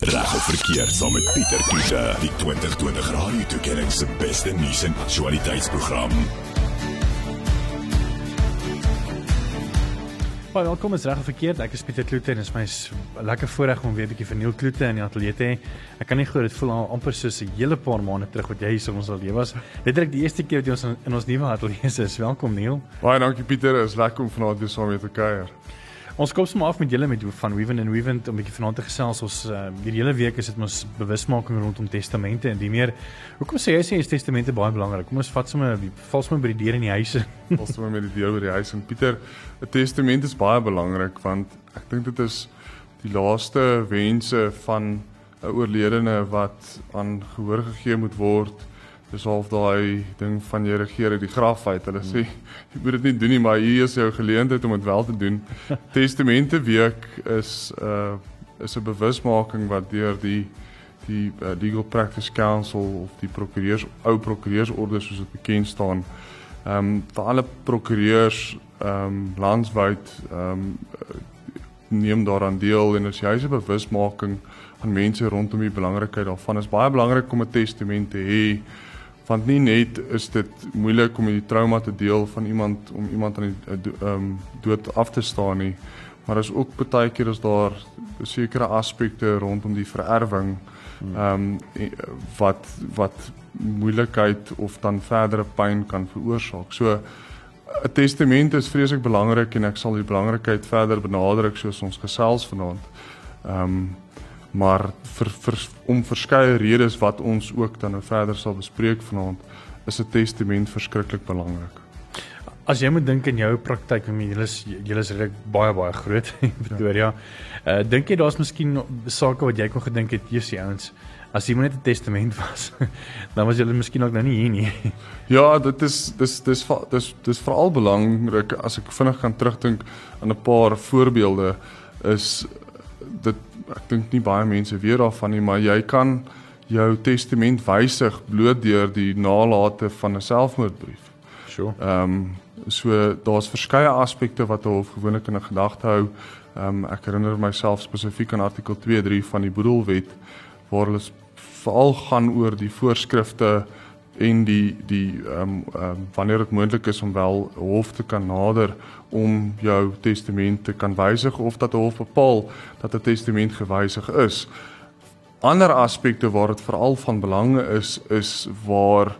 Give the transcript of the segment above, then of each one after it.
Reg of verkeerd saam met Pieter Kloete, die 2020 Radio Tuigering se beste nuus en aktualiteitsprogram. Baie welkom is reg of verkeerd. Ek is Pieter Kloete en dit is my lekker voorreg om weer 'n bietjie van Neil Kloete in die ateljee te hê. Ek kan nie glo dit voel al amper soos 'n hele paar maande terug wat jy hier so ons al lewe was. Dit is die eerste keer wat jy ons in, in ons nuwe ateljee is. Welkom Neil. Baie dankie Pieter, is lekker om vanaand weer saam met te kuier. Ons kom sommer af met julle met van Weven en Weven om 'n bietjie vanaand te gesels. Ons uh, hierdie hele week is dit ons bewusmaking rondom testamente en die meer. Hoekom sê jy sê is testamente baie belangrik? Kom ons vat sommer val sommer by die deur in die huise. Ons moet met die deur by die huis en Pieter, 'n testament is baie belangrik want ek dink dit is die laaste wense van 'n oorledene wat aan gehoor gegee moet word. Dis half daai ding van jy regeer uit die graf uit. Hulle sê jy moet dit nie doen nie, maar hier is jou geleentheid om dit wel te doen. Testamente week is 'n uh, is 'n bewusmaking wat deur die die uh, Legal Practice Council of die prokureurs ou prokureursorde soos dit bekend staan. Ehm um, vir alle prokureurs ehm um, landwyd ehm um, neem daaraan deel en as jy 'n bewusmaking aan mense rondom die belangrikheid daarvan is baie belangrik om 'n testament te hê want nie net is dit moeilik om die trauma te deel van iemand om iemand aan die ehm um, dood af te staan nie maar is ook baie keer is daar sekere aspekte rondom die vererwing ehm um, wat wat moeilikheid of dan verdere pyn kan veroorsaak. So 'n testament is vreeslik belangrik en ek sal die belangrikheid verder benadruk soos ons gesels vanaand. Ehm um, maar vir, vir om verskeie redes wat ons ook dan nou verder sal bespreek vanaand is 'n testament verskriklik belangrik. As jy moet dink in jou praktyk, ek meen julle is julle is regtig baie baie groot in Pretoria. Uh dink jy daar's miskien sake wat jy kon gedink het, Jesus ouens, as jy net 'n testament was, dan was julle miskien ook nou nie hier nie. Ja, dit is dis dis dis dis veral belangrik as ek vinnig kan terugdink aan 'n paar voorbeelde is dit ek dink nie baie mense weet daarvan nie, maar jy kan jou testament wysig bloot deur die nalate van 'n selfmoordbrief. Sure. Ehm um, so daar's verskeie aspekte wat 'n hof gewoonlik in gedagte hou. Ehm um, ek herinner myself spesifiek aan artikel 2.3 van die boedelwet waar hulle veral gaan oor die voorskrifte en die die ehm um, um, wanneer dit moontlik is om wel hof te kan nader om jou testament te kan wysig of dat hof bepaal dat 'n testament gewysig is. Ander aspekte waar dit veral van belang is is waar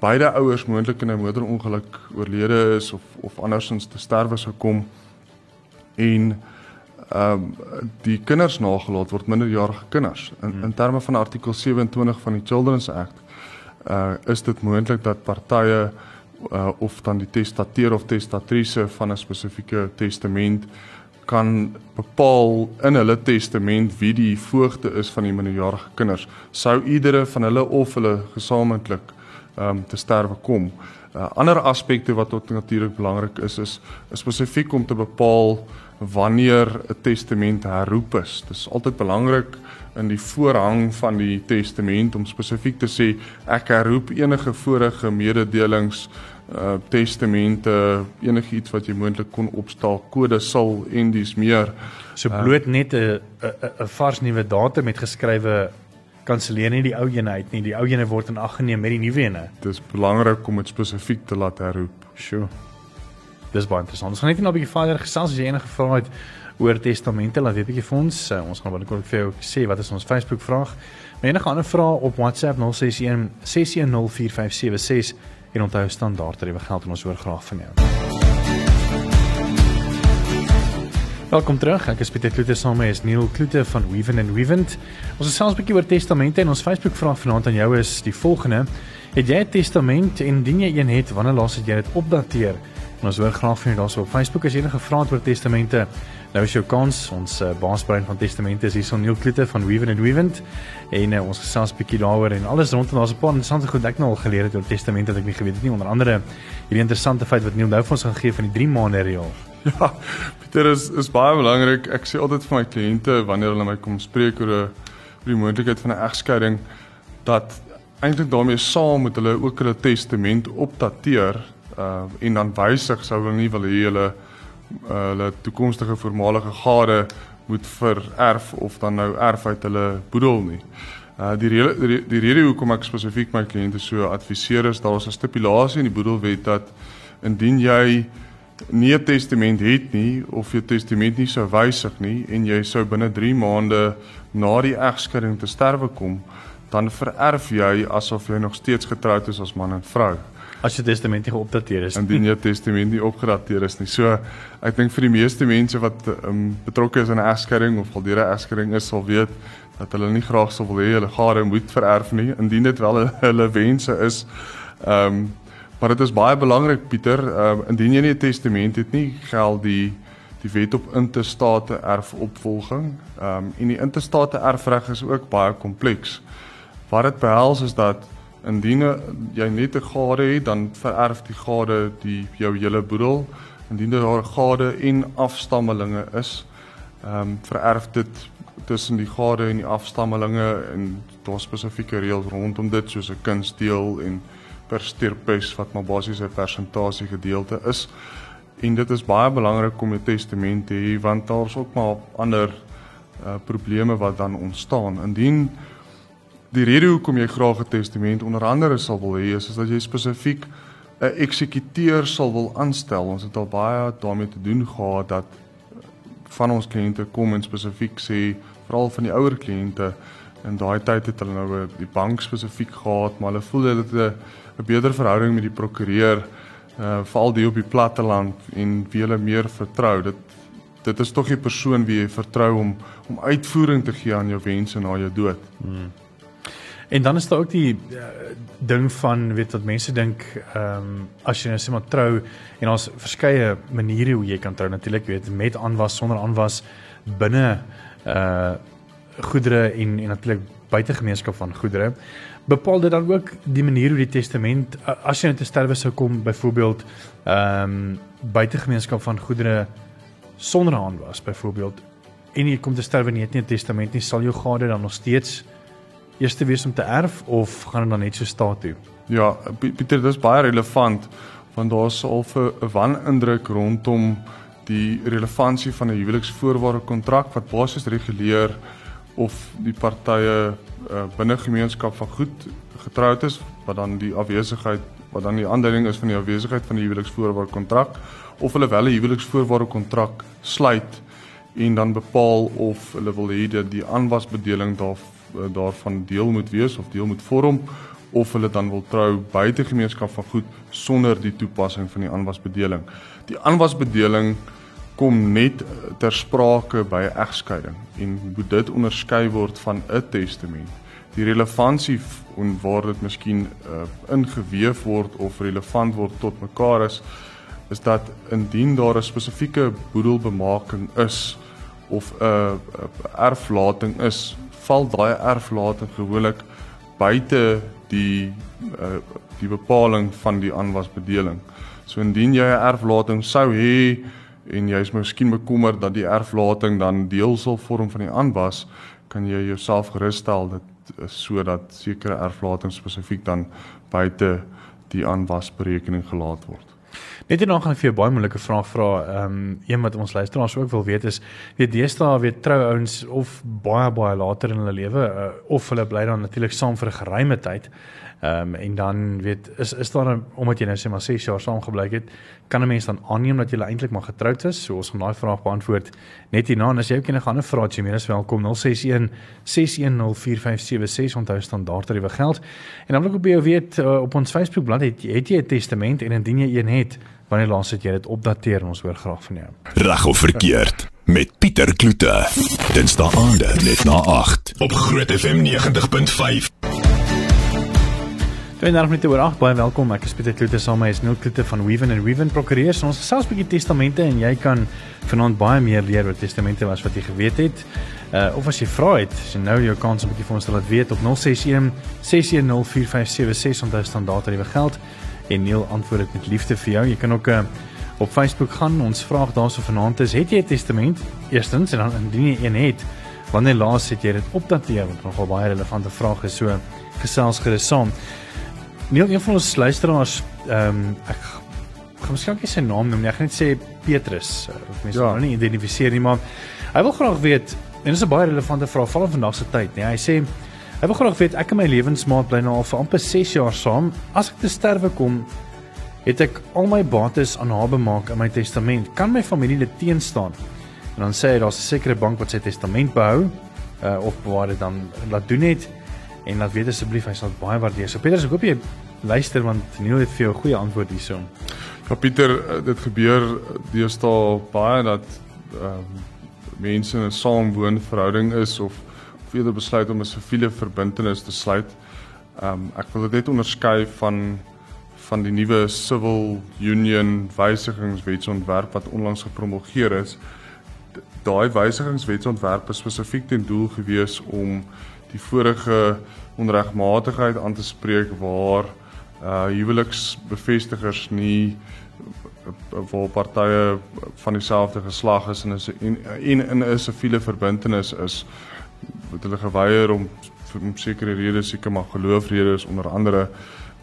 beide ouers moontlik in 'n motorongeluk oorlede is of of andersins te sterwe sou kom en ehm um, die kinders nagelaat word minderjarige kinders in in terme van artikel 27 van die Children's Act uh is dit moontlik dat partye uh of dan die testateur of testatrice van 'n spesifieke testament kan bepaal in hulle testament wie die voogte is van die minderjarige kinders. Sou iedere van hulle of hulle gesamentlik ehm um, te sterwe kom. Uh, ander aspekte wat ook natuurlik belangrik is is, is spesifiek om te bepaal wanneer 'n testament herroep is. Dis altyd belangrik in die voorhang van die testament om spesifiek te sê ek herroep enige vorige mededelings uh testamente enigiets wat jy moontlik kon opstel kode sal en dis meer So bloot net 'n 'n 'n vars nuwe datum met geskrywe kanselleer nie die ou ene uit nie. Die ou ene word in ag geneem met die nuwe ene. dis belangrik om dit spesifiek te laat herroep Sure. Dis baie interessant. Ons gaan net nou 'n bietjie verder gesels as jy enige vrae het oor testamente, laat weet bietjie vir ons. Uh, ons gaan binnekort vir jou sê wat is ons Facebook vraag. Maar enige ander vrae op WhatsApp 061 6104576 en onthou standaard tariewe geld en ons hoor graag van jou. Welkom terug. Ek is Pieter Kloete saam met Neil Kloete van Weven and Wevent. Ons gesels 'n bietjie oor testamente en ons Facebook vraag vanaand aan jou is die volgende: Het jy 'n testament en indien jy een het, wanneer laas het jy dit opdateer? En ons hoor graag van jou daarso op Facebook as enige vrae oor testamente. Nou is jou kans. Ons uh, baasbrein van testamente is hierson Neil Kloete van Weven and Wevent en uh, ons gesels 'n bietjie daaroor en alles rondom daar's 'n paar interessante goed ek nou al geleer het oor testamente wat ek nie geweet het nie. Onder andere hierdie interessante feit wat Neil nou vir ons gaan gee van die 3 maande reël. Ja, Pieter is is baie belangrik. Ek sê altyd vir my kliënte wanneer hulle my kom spreek oor 'n oor die moontlikheid van 'n egskeiding dat eintlik daarmee saam moet hulle ook hulle testament opdateer uh en dan wysig sou hulle nie wil hê hulle uh, hulle toekomstige voormalige gade moet vererf of dan nou erf uit hulle boedel nie. Uh die rede die, rede hoekom ek spesifiek my kliënte so adviseer is daar is 'n stipulasie in die boedelwet dat indien jy nie 'n testament het nie of jou testament nie sou wysig nie en jy sou binne 3 maande na die egskeiding te sterwe kom, dan vererf jy asof jy nog steeds getroud is as man en vrou. As jou testament nie geopdateer is. Indien jou testament nie opgedateer is nie. So ek dink vir die meeste mense wat um, betrokke is in 'n egskeiding of al deur 'n egskeiding is, sal weet dat hulle nie graag sou wil hê hulle gade moet vererf nie indien dit wel hulle wense is. Ehm um, Maar dit is baie belangrik Pieter, uh, indien jy nie 'n testament het nie, geld die die wet op intestate erfopvolging. Ehm um, en die intestate erfreg is ook baie kompleks. Wat dit behels is dat indien jy net 'n gade het, dan vererf die gade die jou hele boedel. Indien daar gade en afstammelinge is, ehm um, vererf dit tussen die gade en die afstammelinge en daar spesifieke reëls rondom dit soos 'n kunstdeel en per sterpes wat maar basies 'n persentasie gedeelte is. En dit is baie belangrik om 'n testament te hê want daar's ook maar ander uh, probleme wat dan ontstaan. Indien die rede hoekom jy graag 'n testament onder andere sal wil hê is, dat jy spesifiek 'n eksekuteur sal wil aanstel. Ons het al baie daarmee te doen gehad dat van ons kliënte kom en spesifiek sê veral van die ouer kliënte in daai tyd het hulle nou die bank spesifiek gehad, maar hulle voel hulle het 'n beter verhouding met die prokureur uh veral die op die platteland en wie hulle meer vertrou. Dit dit is tog die persoon wie jy vertrou om om uitvoering te gee aan jou wense na jou dood. Hmm. En dan is daar ook die uh, ding van weet wat mense dink ehm um, as jy nou sê maar trou en ons verskeie maniere hoe jy kan trou. Natuurlik weet met aanwas sonder aanwas binne uh goedere en en natuurlik buite gemeenskap van goedere. Bepaal dit dan ook die manier hoe die testament as jy net te sterwe sou kom byvoorbeeld ehm um, buitegemeenskap van goedere sonder hand was byvoorbeeld en jy kom te sterwe nie het nie 'n testament nie sal jou gade dan nog steeds eerste wees om te erf of gaan dit dan net so staat toe? Ja Pieter dis baie relevant want daar's al 'n wanindruk rondom die relevantie van 'n huweliksvoorwaarde kontrak wat basies reguleer of die partye uh, binne gemeenskap van goed getroud is wat dan die afwesigheid wat dan die aanduiding is van die afwesigheid van die huweliksvoorwaarde kontrak of hulle wel 'n huweliksvoorwaarde kontrak sluit en dan bepaal of hulle wil hê dat die aanwasbedeling daar daarvan deel moet wees of deel moet vorm of hulle dan wil trou buite gemeenskap van goed sonder die toepassing van die aanwasbedeling. Die aanwasbedeling kom net ter sprake by egskeiding en moet dit onderskei word van 'n testament. Die relevantie en waar dit miskien uh, ingeweef word of relevant word tot mekaar is is dat indien daar 'n spesifieke boedelbemaking is of 'n uh, erflating is, val daai erflating gewoonlik buite die uh, die bepaling van die aanwasbedeling. So indien jy 'n erflating sou hê en jy is miskien bekommerd dat die erflating dan deel sal vorm van die aanwas, kan jy jouself gerusstel dat sodat sekere erflating spesifiek dan buite die aanwasberekening gelaat word. Net hierna gaan ek vir jou baie moeilike vraag vra. Ehm um, een wat ons luisteraars ook wil weet is, weet deesdae weet trou ouens of baie baie later in hulle lewe uh, of hulle bly dan natuurlik saam vir 'n geruime tyd. Ehm um, en dan weet is is daar omdat jy nou sê maar 6 jaar saam gebly het, kan 'n mens dan aanneem dat jy eintlik maar getroud is? So ons gaan daai vraag beantwoord net hierna en as jy ook enige ander vrae het, jy as welkom 061 6104576 onthou standaard tariewe geld. En dan wil ek ook by jou weet uh, op ons Facebook bladsy het, het jy 'n testament en indien jy een het, wanneer laas het jy dit opdateer? Ons hoor graag van jou. Reg of verkeerd met Pieter Kloete. Dinsdae aande net na 8 op Groot FM 90.5. Net oor 8 baie welkom. Ek is Pieter Kloete saam met Neil Kloete van Weven and Weven Prokureurs. Ons gesels 'n bietjie testamente en jy kan vanaand baie meer leer oor testamente as wat jy geweet het. Uh of as jy vra het, jy nou jou kans 'n bietjie vir ons laat weet op 061 6104576 onder standaard tariewe geld en Neil antwoord dit met liefde vir jou. Jy kan ook uh, op Facebook gaan. Ons vraag daarso vanaand is: Het jy 'n testament? Eerstens en dan indien jy een het, wanneer laas het jy dit opdateer? Want nogal baie relevante vrae is so gesels gerus saam. Neil, een van ons luisteraars, ehm um, ek gaan miskien nie sy naam noem nie. Ek gaan net sê Petrus. Of mense ja. nou nie identifiseer nie, maar hy wil graag weet en dis 'n baie relevante vraag val in vandag se tyd, nee. Hy sê hy wil graag weet ek en my lewensmaat bly nou al vir amper 6 jaar saam. As ek te sterwe kom, het ek al my bates aan haar bemaak in my testament. Kan my familie dit teenstaan? En dan sê hy daar's 'n sekere bank wat sy testament behou uh of waar dit dan laat doen het en laat weet asseblief hy sal baie waardeer. So Pieter, ek hoop jy luister want Neil het vir jou 'n goeie antwoord hierso. Ja Pieter, eh, dit gebeur deesdae baie dat ehm um, mense in 'n saamwoon verhouding is of of eerder besluit om 'n siviele verbintenis te sluit. Ehm um, ek wil dit net onderskei van van die nuwe Civil Union wysigingswetsontwerp wat onlangs gepromulgeer is. Daai wysigingswetsontwerp is spesifiek ten doel gewees om die vorige onregmatigheid aan te spreek waar uh huweliksbevestigers nie waar partye van dieselfde geslag is en is en in 'n siviele verbintenis is wat hulle geweier om om sekere redes seker maar geloofredes onder andere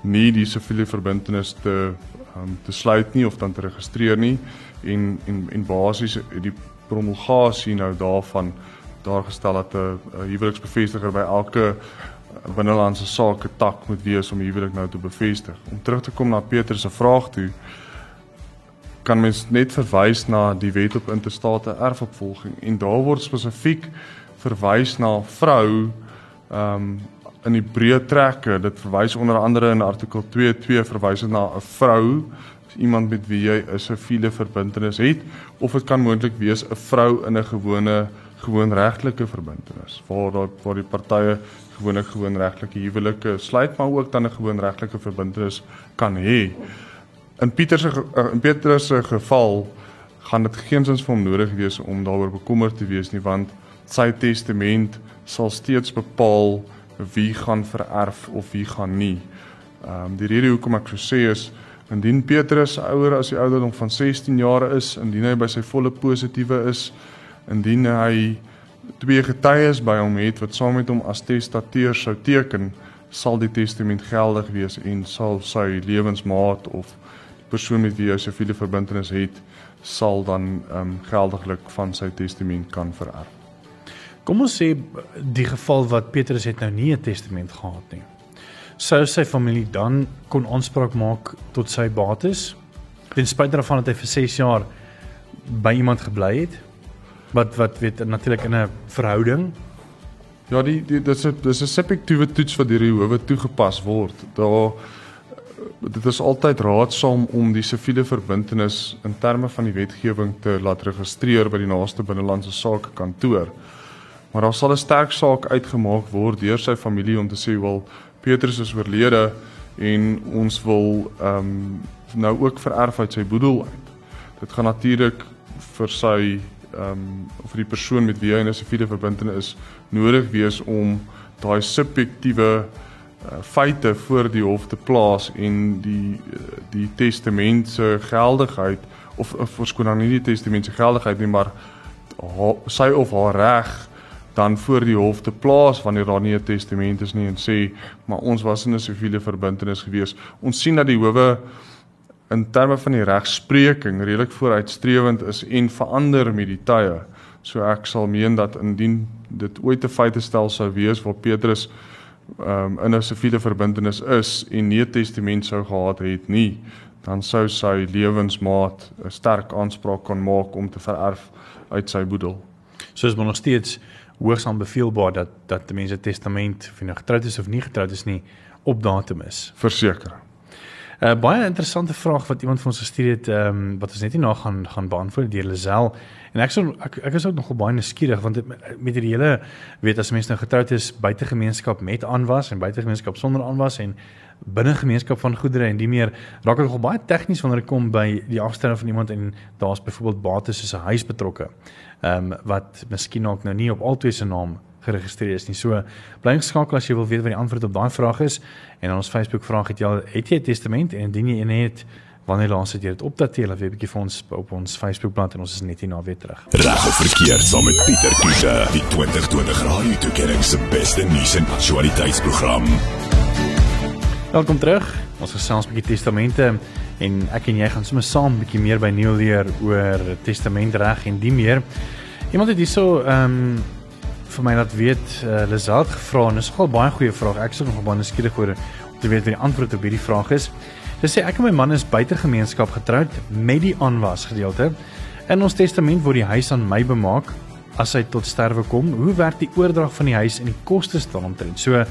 nie die siviele verbintenis te um, te sluit nie of dan te registreer nie. En en en basies die promulgasie nou daarvan daar gestel dat 'n huweliksbevestiger by elke binnelandse sake tak moet wees om huwelik nou te bevestig. Om terug te kom na Petrus se vraag toe kan mens net verwys na die wet op interstate erfopvolging en daar word spesifiek verwys na vrou ehm um, in die breë trekke dit verwys onder andere in artikel 2.2 verwys dit na 'n vrou iemand met wie jy 'n siviele verbintenis het of dit kan moontlik wees 'n vrou in 'n gewone gewoon regtelike verbintenis waar daar waar die partye gewoonlik gewoon regtelike huwelike sluit maar ook dan 'n gewoon regtelike verbintenis kan hê in Pieter se eh, in Petrus se geval gaan dit geensins vir hom nodig wees om daaroor bekommerd te wees nie want sy testament sal steeds bepaal wie gaan vererf of wie gaan nie. Ehm um, die rede hoekom ek so sê is indien Petrus ouer as die ouderdom van 16 jaar is, indien hy by sy volle positiewe is, indien hy twee getuies by hom het wat saam met hom as testateur sou teken, sal die testament geldig wees en sal sy lewensmaat of die persoon met wie hy siviele verbintenis het, sal dan ehm um, geldiglik van sy testament kan vererf. Kom ons sê die geval wat Petrus het nou nie 'n testament gehad nie. Sou sy familie dan kon aanspraak maak tot sy bates ten spyte daarvan dat hy vir 6 jaar by iemand gebly het? Wat wat weet natuurlik in 'n verhouding Ja, die, die dit is 'n dis 'n subjektiewe toets wat deur die howe toegepas word. Daar dit is altyd raadsaam om die siviele verbintenis in terme van die wetgewing te laat registreer by die naaste binnelandse sake kantoor. Maar daar sal 'n sterk saak uitgemaak word deur sy familie om te sê wel Petrus is oorlede en ons wil ehm um, nou ook vererf uit sy boedel uit. Dit gaan natuurlik vir sy ehm um, vir die persoon met wie hy 'n siviele verbintenis is nodig wees om daai subjektiewe uh, feite voor die hof te plaas en die die testament se geldigheid of of verskoon dan nie die testament se geldigheid nie maar sy of haar reg dan voor die hof te plaas wanneer daar nie 'n testament is nie en sê maar ons was in 'n siviele verbintenis gewees. Ons sien dat die howe in terme van die regspreking redelik vooruitstrewend is en verander met die tye. So ek sal meen dat indien dit ooit 'n feite stel sou wees waar Petrus um, in 'n siviele verbintenis is en nie 'n testament sou gehad het nie, dan sou sy lewensmaat 'n sterk aanspraak kan maak om te vererf uit sy boedel. Soos maar nog steeds hoogs aanbeveelbaar dat dat mense testament of jy nou getroud is of nie getroud is nie op datum is. Verseker. 'n uh, Baie interessante vraag wat iemand vir ons gestuur het, ehm um, wat ons net nie na gaan gaan beantwoord deur Lazel. En ek sou ek, ek is ook nogal baie nuuskierig want dit, met die hele weet as mense nou getroud is buite gemeenskap met aanwas en buite gemeenskap sonder aanwas en binne gemeenskap van goedere en die meer raak dit nogal baie tegnies wanneer dit kom by die afstelling van iemand en daar's byvoorbeeld bates soos 'n huis betrokke ehm um, wat miskien ook nou nie op altyd se naam geregistreer is nie. So bly geskakel as jy wil weet wat die antwoord op daai vraag is en ons Facebook vraag het jy al het jy 'n testament en indien jy een het wanneer laas het jy dit opdateer of 'n bietjie vir ons op ons Facebookblad en ons is net hier na weer terug. Reg of verkeerd saam met Pieter Kiefer, die 2020 Radio Tuigering se beste nuus en aktualiteitsprogram. Welkom terug. Ons gesels 'n bietjie testamente En ek en jy gaan sommer saam 'n bietjie meer by Neil leer oor testamentreg en die meer. Iemand het hierso ehm um, vir my laat weet uh, Lizard gevra en dis nogal baie goeie vraag. Ek is nog baie nuuskierig oor om te weet wat die antwoord op hierdie vraag is. Dit sê ek en my man is buite gemeenskap getroud met die aanwas gedeelte. In ons testament word die huis aan my bemaak as hy tot sterwe kom. Hoe werk die oordrag van die huis en die kostes daaromtrent? So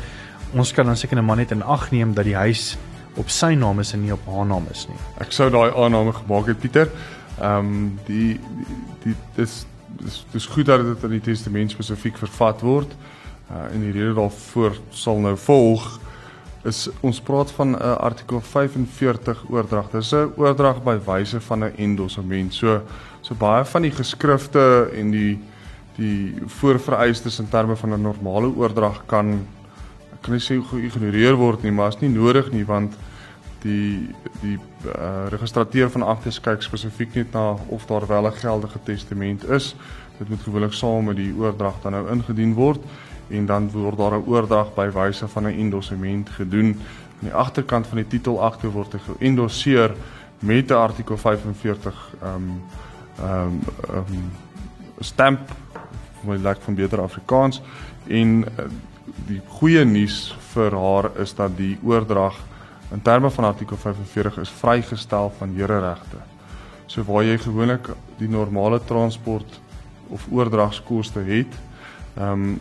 ons kan dan seker 'n man net in ag neem dat die huis op sy naam is en nie op haar naam is nie. Ek sou daai aanname gemaak het Pieter. Ehm um, die die dis dis dis goed dat dit in die testament spesifiek vervat word. Uh en die rede daarvoor sal nou volg is ons praat van 'n uh, artikel 45 oordrag. Dis 'n oordrag by wyse van 'n endossement. So so baie van die geskrifte en die die voorvereistes in terme van 'n normale oordrag kan kan nie sê geïgnoreer word nie, maar is nie nodig nie want die die uh, registrateur van aktes kyk spesifiek net na of daar wel 'n geldige testament is. Dit moet gewoonlik saam met die oordrag dan nou ingedien word en dan word daar 'n oordrag by wyse van 'n endossement gedoen. Aan die agterkant van die titelakte word dit geëndosseer met 'n artikel 45 ehm um, ehm um, um, stamp wat lyk van beter Afrikaans en uh, die goeie nuus vir haar is dat die oordrag in terme van artikel 45 is vrygestel van hereregte. So waar jy gewoonlik die normale transport of oordragskoste het, ehm um,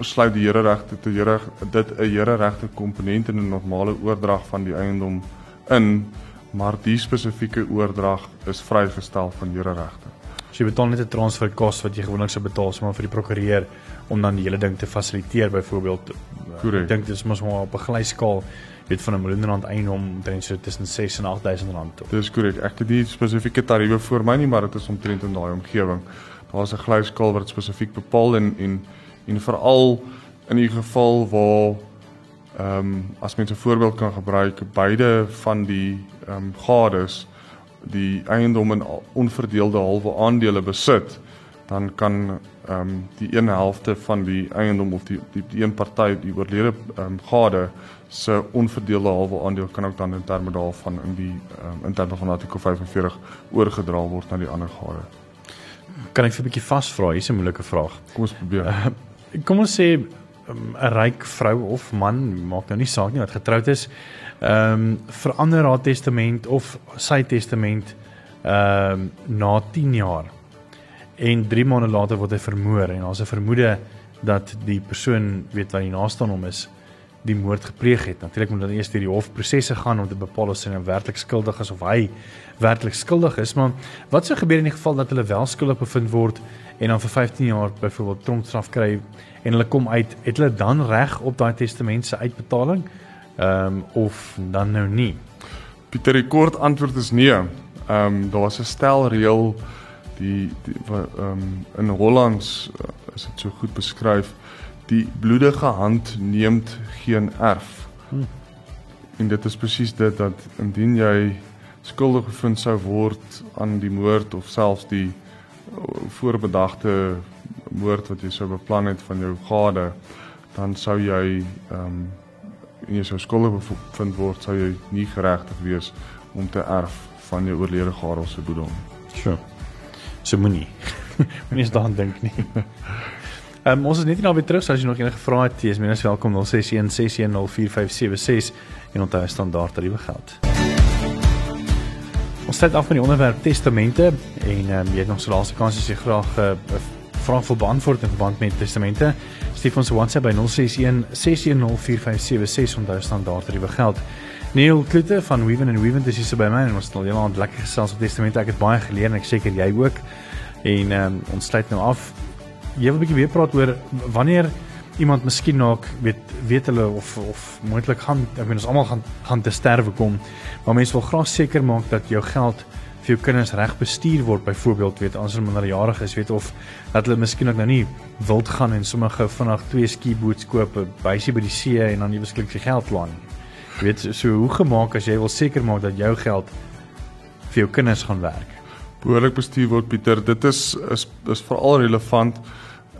sluit die hereregte te here dit 'n hereregte komponent in 'n normale oordrag van die eiendom in, maar die spesifieke oordrag is vrygestel van hereregte. So jy betaal net 'n transferkos wat jy gewoonlik sou betaal sommer vir die prokureur om dan die hele ding te fasiliteer byvoorbeeld. Korrek. Ek dink dit is mos maar op 'n glyskaal weet van 'n miljoen rand eiendom omtrent so tussen 6 en 8000 rand. Dis korrek. Ek het nie spesifieke tariewe vir my nie, maar dit is omtrent in daai omgewing. Daar's 'n glyskaal wat spesifiek bepaal en en en veral in die geval waar ehm um, as mens 'n voorbeeld kan gebruik, beide van die ehm um, gades die eiendom in onverdeelde halwe aandele besit, dan kan ehm um, die een helfte van die eiendom of die die, die een party die oorlede ehm um, gade se onverdeelde halwe aandeel kan ook dan in terme daarvan in die um, in terme van artikel 45 oorgedra word na die ander gade. Kan ek vir 'n bietjie vasvra? Hier's 'n moeilike vraag. Kom ons probeer. Uh, kom ons sê ehm, 'n ryk vrou of man, maak nou nie saak nie wat getroud is, ehm um, verander haar testament of sy testament ehm um, na 10 jaar. En 3 maande later word hy vermoor en daar's 'n vermoede dat die persoon weet wat die naaste aan hom is die moord gepleeg het. Natuurlik moet dan eers deur die hofprosesse gaan om te bepaal of sy nou werklik skuldig is of hy werklik skuldig is, maar wat sou gebeur in die geval dat hulle wel skuldig bevind word en dan vir 15 jaar byvoorbeeld tronkstraf kry en hulle kom uit, het hulle dan reg op daai testament se uitbetaling? Ehm um, of dan nou nie? Pieter, die kort antwoord is nee. Ehm um, daar was 'n stel reël die ehm um, in Hollands uh, is dit so goed beskryf die bloedige hand neem geen erf. Hmm. En dit is presies dit dat indien jy skuldig bevind sou word aan die moord of selfs die uh, voorbedagte moord wat jy sou beplan het van jou gade, dan sou jy ehm um, en jy sou skuldig bevind word, sou jy nie geregtig wees om te erf van jou oorlede gade se boedel. Sure. So moenie. moenie eens daaraan dink nie. Um, ons is net nie nou weer terug, so as jy nog enige vrae het, jy is minstens welkom 061 6104576 en onthou standaard tariewe geld. Ons sit af van die onderwerp testamente en um, jy het nog so laaste kans as jy graag 'n uh, vraag wil beantwoord in verband met testamente. Stuur ons 'n WhatsApp by 061 6104576 onthou standaard tariewe geld. Neil Klutte van Weven and Weven dis hier by my en ons het al heeltemal lekker gesels oor testamente. Ek het baie geleer en ek seker jy ook. En um, ons sluit nou af jy wil 'n bietjie weer praat oor wanneer iemand miskien dalk weet weet hulle of of moontlik gaan ek meen ons almal gaan gaan te sterwe kom maar mense wil graag seker maak dat jou geld vir jou kinders reg bestuur word byvoorbeeld weet as hulle minderjarig is weet of dat hulle miskien ook nou nie wild gaan en sommer gou vinnig twee ski boots koop bysie by die see en dan nie beskiklik vir geld laan jy weet so hoe gemaak as jy wil seker maak dat jou geld vir jou kinders gaan werk? Behoorlik bestuur word Pieter. Dit is is is veral relevant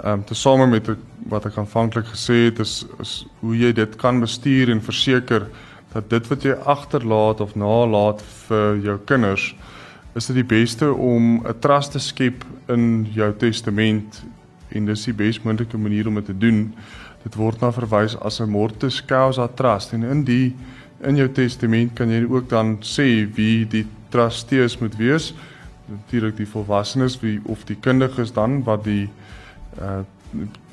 Ehm um, tesame met wat ek aanvanklik gesê het is is hoe jy dit kan bestuur en verseker dat dit wat jy agterlaat of nalaat vir jou kinders is dit die beste om 'n trust te skep in jou testament. En dis die bes moontlike manier om dit te doen. Dit word na verwys as 'n mortis causa trust. En in die in jou testament kan jy ook dan sê wie die trustees moet wees. Natuurlik die volwassenes wie of die kundiges dan wat die uh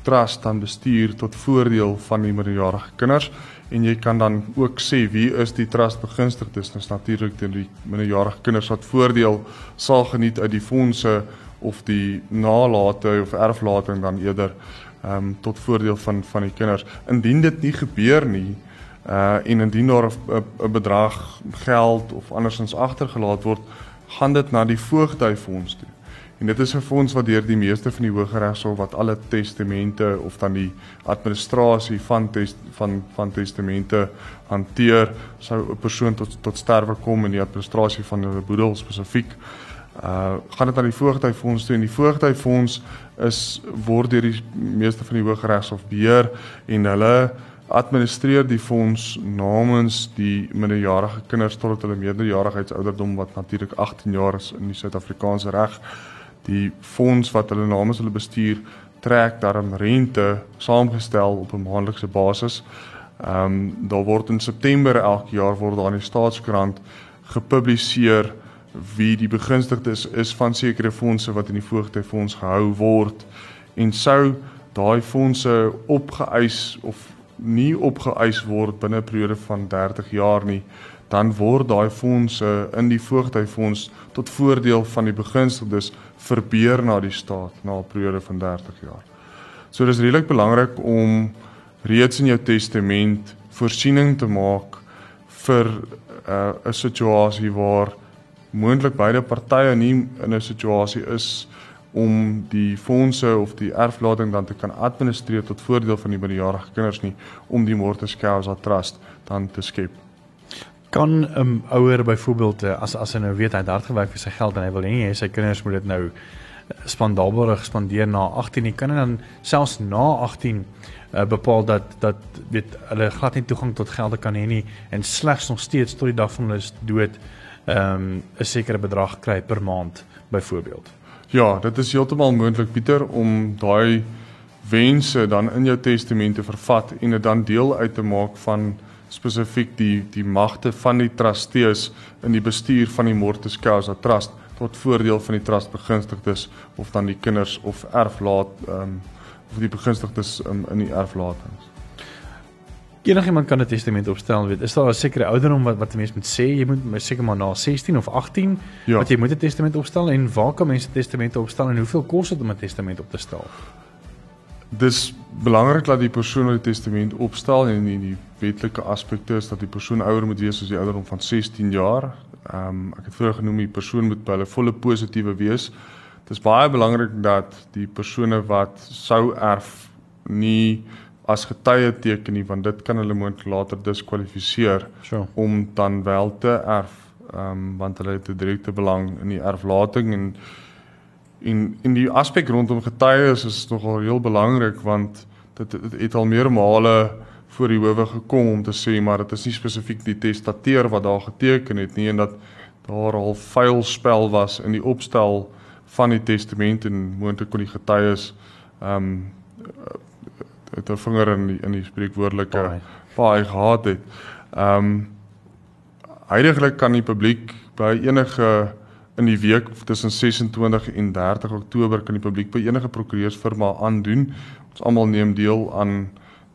trust dan bestuur tot voordeel van die minderjarige kinders. En jy kan dan ook sê wie is die trust begunstigdes. Dis natuurlik die minderjarige kinders wat voordeel sal geniet uit die fondse of die nalate of erflating dan eerder ehm um, tot voordeel van van die kinders indien dit nie gebeur nie uh en indien daar 'n bedrag geld of andersins agtergelaat word gaan dit na die voogdyfonds toe En dit is 'n fonds wat deur die meeste van die Hooggeregshof wat alle testamente of dan die administrasie van test, van van testamente hanteer, sou 'n persoon tot tot sterwe kom in die administrasie van 'n boedel spesifiek. Uh gaan dit na die voogdyfonds toe en die voogdyfonds is word deur die meeste van die Hooggeregshof beheer en hulle administreer die fonds namens die minderjarige kinders tot hulle meerderjarigheidsouderdom wat natuurlik 18 jaar is in die Suid-Afrikaanse reg die fonds wat hulle namens hulle bestuur trek daarom rente saamgestel op 'n maandelikse basis. Ehm um, daar word in September elke jaar word daar in die staatskoerant gepubliseer wie die begunstigdes is, is van sekere fondse wat in die voogtyfonds gehou word en sou daai fondse opgeëis of nie opgeëis word binne 'n periode van 30 jaar nie dan word daai fondse in die voogtyfonds tot voordeel van die begunstigdes verbeur na die staat na 'n periode van 30 jaar. So dis redelik belangrik om reeds in jou testament voorsiening te maak vir uh, 'n uh, situasie waar moontlik beide partye nie in 'n situasie is om die fondse of die erflating dan te kan administreer tot voordeel van die minderjarige kinders nie om die mortis causa trust dan te skep. Kan 'n um, ouer byvoorbeeld eh, as as hy nou weet hy het hard gewerk vir sy geld en hy wil hê sy kinders moet dit nou eh, spandabelrig spandeer na 18 nie kan hy dan selfs na 18 uh, bepaal dat dat weet hulle glad nie toegang tot geld kan hê nie en slegs nog steeds tot die dag van hulle dood ehm, 'n um, sekere bedrag kry per maand byvoorbeeld Ja, dit is heeltemal moontlik Pieter om daai wense dan in jou testament te vervat en dit dan deel uit te maak van spesifiek die die magte van die trustees in die bestuur van die Mortis Causa Trust tot voordeel van die trust begunstigdes of dan die kinders of erflaat ehm um, of die begunstigdes um, in die erflatings. Enigiemand kan 'n testament opstel, weet, is daar 'n sekere ouderdom wat wat 'n mens moet sê, jy moet seker maar na 16 of 18 ja. wat jy moet 'n testament opstel en waar kan mense testamente opstel en hoeveel kos dit om 'n testament op te stel? Dis belangrik dat die persoon 'n testament opstel en die, die wetlike aspekte is dat die persoon ouer moet wees as die ouderdom van 16 jaar. Ehm um, ek het vroeër genoem die persoon moet by hulle volle positiewe wees. Dit is baie belangrik dat die persone wat sou erf nie as getuie teken nie want dit kan hulle moontlik later diskwalifiseer sure. om dan wel te erf. Ehm um, want hulle het 'n direkte belang in die erflating en En in die aspek rondom getuies is nogal heel belangrik want dit het, het al meer male voor die howe gekom om te sê maar dit is nie spesifiek die testateur wat daar geteken het nie en dat daar al vuil spel was in die opstel van die testament en moontlik kon die getuies ehm um, het 'n vinger in die, in die spreekwoordelike paai gehad het. Ehm um, Heidiglik kan die publiek by enige in die week tussen 26 en 30 Oktober kan die publiek by enige prokureursfirma aandoen. Ons almal neem deel aan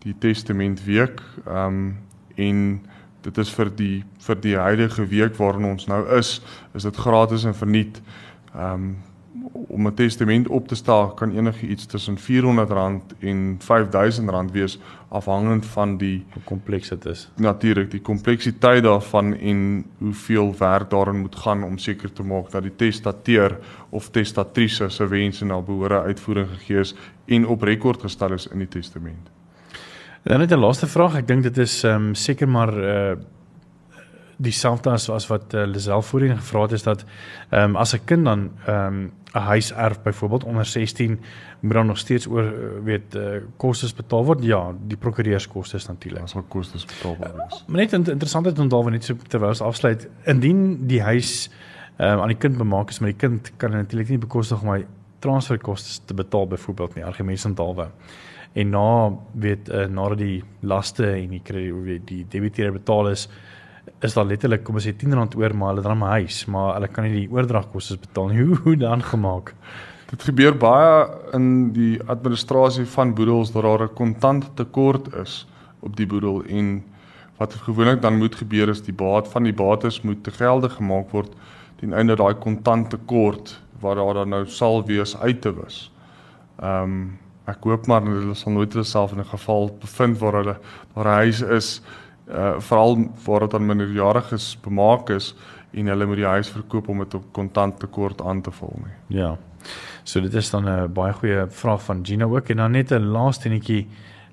die testament week. Ehm um, en dit is vir die vir die huidige week waarin ons nou is, is dit gratis en verniet. Ehm um, om 'n testament op te stel kan enigiets tussen R400 en R5000 wees afhangend van die hoe kompleks dit is. Natuurlik, die kompleksiteit daarvan en hoeveel werk daarin moet gaan om seker te maak dat die testateur of testatrice se wense na behoore uitvoering gegee is en op rekord gestel is in die testament. Dan net 'n laaste vraag, ek dink dit is ehm um, seker maar uh dieselfde as as wat uh, Lisel voorheen gevra het is dat ehm um, as 'n kind dan ehm um, 'n huis erf byvoorbeeld onder 16 moet dan nog steeds oor uh, weet uh, kostes betaal word? Ja die prokureurskostes natuurlik as al kostes betaalbaar is uh, maar net interessant het onthou net so terwyl ons afsluit indien die huis ehm um, aan die kind bemaak is maar die kind kan natuurlik nie bekostig om hy transferkoste te betaal byvoorbeeld nie argumententaalwe en na weet uh, nadat die laste en die krediet die debiteure betaal is is daar letterlik kom ons sê R10 oor maar hulle dan my huis maar hulle kan nie die oordragkoste betaal nie hoe hoe dan gemaak dit gebeur baie in die administrasie van boedels dat daar 'n kontant tekort is op die boedel en wat gewoonlik dan moet gebeur is die baat van die bates moet te gelde gemaak word ten einde daai kontant tekort wat daar dan nou sal wees uit te wis. Ehm um, ek hoop maar hulle sal nooit hulle self in 'n geval bevind waar hulle waar 'n huis is uh veral waar dit aan minderjariges bemaak is en hulle moet die huis verkoop om dit op kontant tekort aan te vul nie. Ja. So dit is dan 'n baie goeie vraag van Gina ook en dan net 'n laaste netjie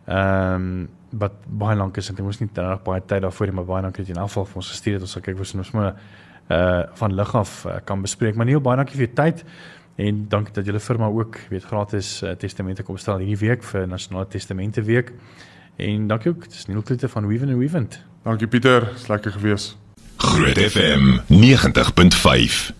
ehm um, wat baie lank is en ek moes nie reg baie tyd daarvoor hê maar baie dankie dat jy in afval vir ons gestuur het ons sal kyk of ons maar uh van lig af uh, kan bespreek maar nie baie dankie vir jou tyd en dankie dat julle firma ook weet gratis uh, testamente kom stel hierdie week vir nasionale testamente week en dankie ook dis Neil Klute van Weven and Wevent dankie Pieter. Is lekker gewees. Groot FM 90.5